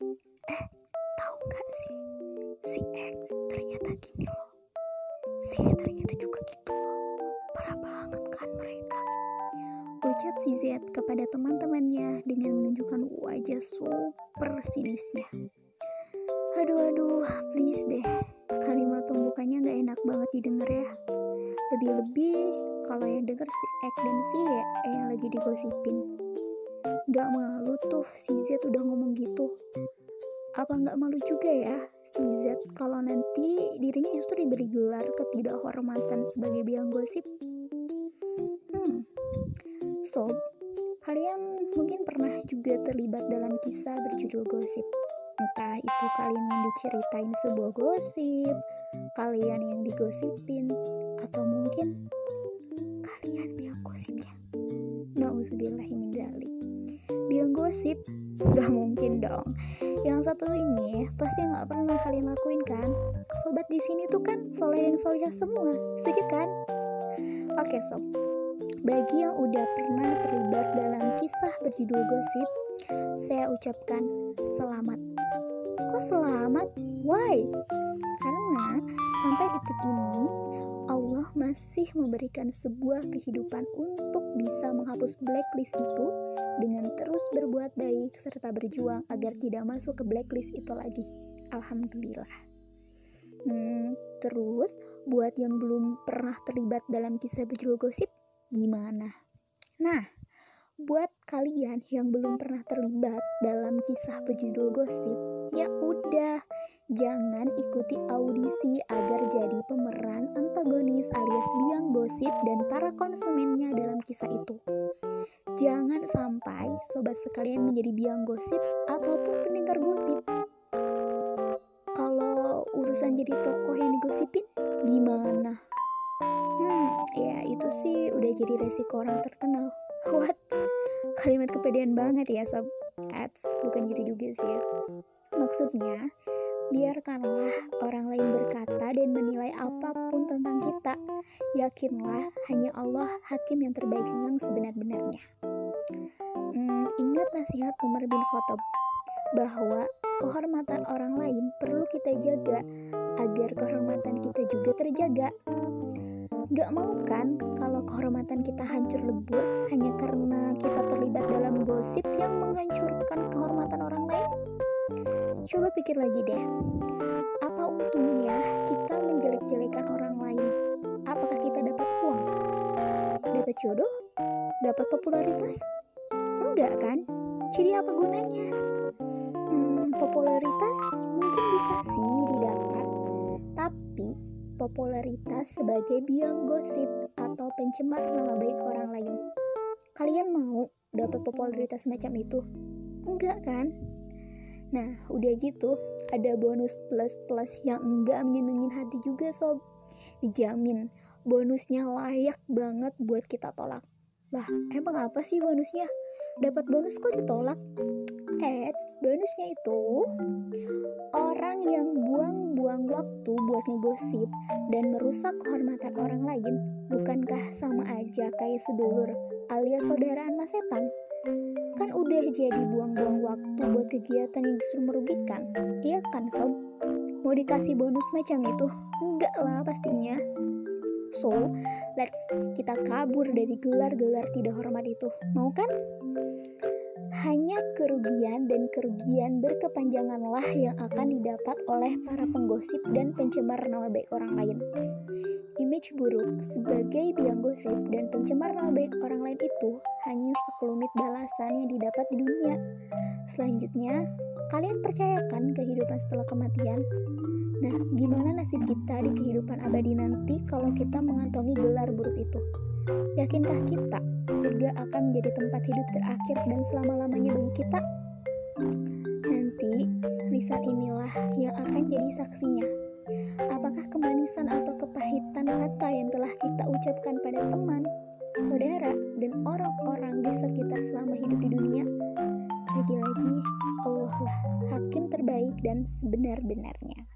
Eh, tahu gak sih? Si X ternyata gini loh. Si ternyata juga gitu loh. Parah banget kan mereka. Ucap si Z kepada teman-temannya dengan menunjukkan wajah super sinisnya. Aduh aduh, please deh. Kalimat pembukanya gak enak banget didengar ya. Lebih-lebih kalau yang denger si X dan si Y yang lagi digosipin. Gak malu tuh si Z udah ngomong gitu. Apa gak malu juga ya si Z kalau nanti dirinya justru diberi gelar ketidakhormatan sebagai biang gosip? Hmm, So, kalian mungkin pernah juga terlibat dalam kisah berjudul gosip. Entah itu kalian yang diceritain sebuah gosip, kalian yang digosipin, atau mungkin kalian biang gosipnya. Nauzubillahiminzalik. Biang gosip? Gak mungkin dong. Yang satu ini pasti nggak pernah kalian lakuin kan? Sobat di sini tuh kan soleh dan solihah semua, setuju kan? Oke sob, bagi yang udah pernah terlibat dalam kisah berjudul gosip, saya ucapkan selamat. Kok selamat? Why? Karena sampai detik ini Allah masih memberikan sebuah kehidupan untuk bisa menghapus blacklist itu dengan terus berbuat baik serta berjuang agar tidak masuk ke blacklist itu lagi. Alhamdulillah. Hmm, terus buat yang belum pernah terlibat dalam kisah berjudul gosip, gimana? Nah, buat kalian yang belum pernah terlibat dalam kisah berjudul gosip, ya udah, jangan ikuti audisi agar jadi pemeran antagonis alias biang gosip dan para konsumennya dalam kisah itu. Jangan sampai sobat sekalian menjadi biang gosip ataupun pendengar gosip. Kalau urusan jadi tokoh yang digosipin, gimana? Hmm, ya itu sih udah jadi resiko orang terkenal. What? Kalimat kepedean banget ya sob. Ads, bukan gitu juga sih ya. Maksudnya, biarkanlah orang lain berkata dan menilai apa pun tentang kita. Yakinlah hanya Allah hakim yang terbaik yang sebenar-benarnya. Hmm, ingat nasihat Umar bin Khattab bahwa kehormatan orang lain perlu kita jaga agar kehormatan kita juga terjaga. Gak mau kan kalau kehormatan kita hancur lebur hanya karena kita terlibat dalam gosip yang menghancurkan kehormatan orang lain? Coba pikir lagi deh, apa untungnya kita menjelek-jelekan orang lain? Apakah kita dapat uang? Dapat jodoh? Dapat popularitas? Enggak kan? Jadi apa gunanya? Hmm, popularitas mungkin bisa sih didapat, tapi popularitas sebagai biang gosip atau pencemar nama baik orang lain. Kalian mau dapat popularitas macam itu? Enggak kan? Nah, udah gitu, ada bonus plus-plus yang enggak menyenengin hati juga sob. Dijamin, bonusnya layak banget buat kita tolak. Lah, emang apa sih bonusnya? Dapat bonus kok ditolak? Eits, bonusnya itu orang yang buang-buang waktu buat ngegosip dan merusak kehormatan orang lain, bukankah sama aja kayak sedulur alias saudaraan mas setan? Kan udah jadi buang-buang waktu buat kegiatan yang justru merugikan, iya kan sob? Mau dikasih bonus macam itu? Enggak lah pastinya. So, let's kita kabur dari gelar-gelar tidak hormat itu. Mau kan? Hanya kerugian dan kerugian berkepanjanganlah yang akan didapat oleh para penggosip dan pencemar nama baik orang lain. Image buruk sebagai biang gosip dan pencemar nama baik orang lain itu hanya sekelumit balasan yang didapat di dunia. Selanjutnya, kalian percayakan kehidupan setelah kematian? Nah, gimana nasib kita di kehidupan abadi nanti kalau kita mengantongi gelar buruk itu? Yakinkah kita surga akan menjadi tempat hidup terakhir dan selama-lamanya bagi kita? Nanti, lisan inilah yang akan jadi saksinya. Apakah kemanisan atau kepahitan kata yang telah kita ucapkan pada teman, saudara, dan orang-orang di sekitar selama hidup di dunia? Lagi-lagi, Allah lah hakim terbaik dan sebenar-benarnya.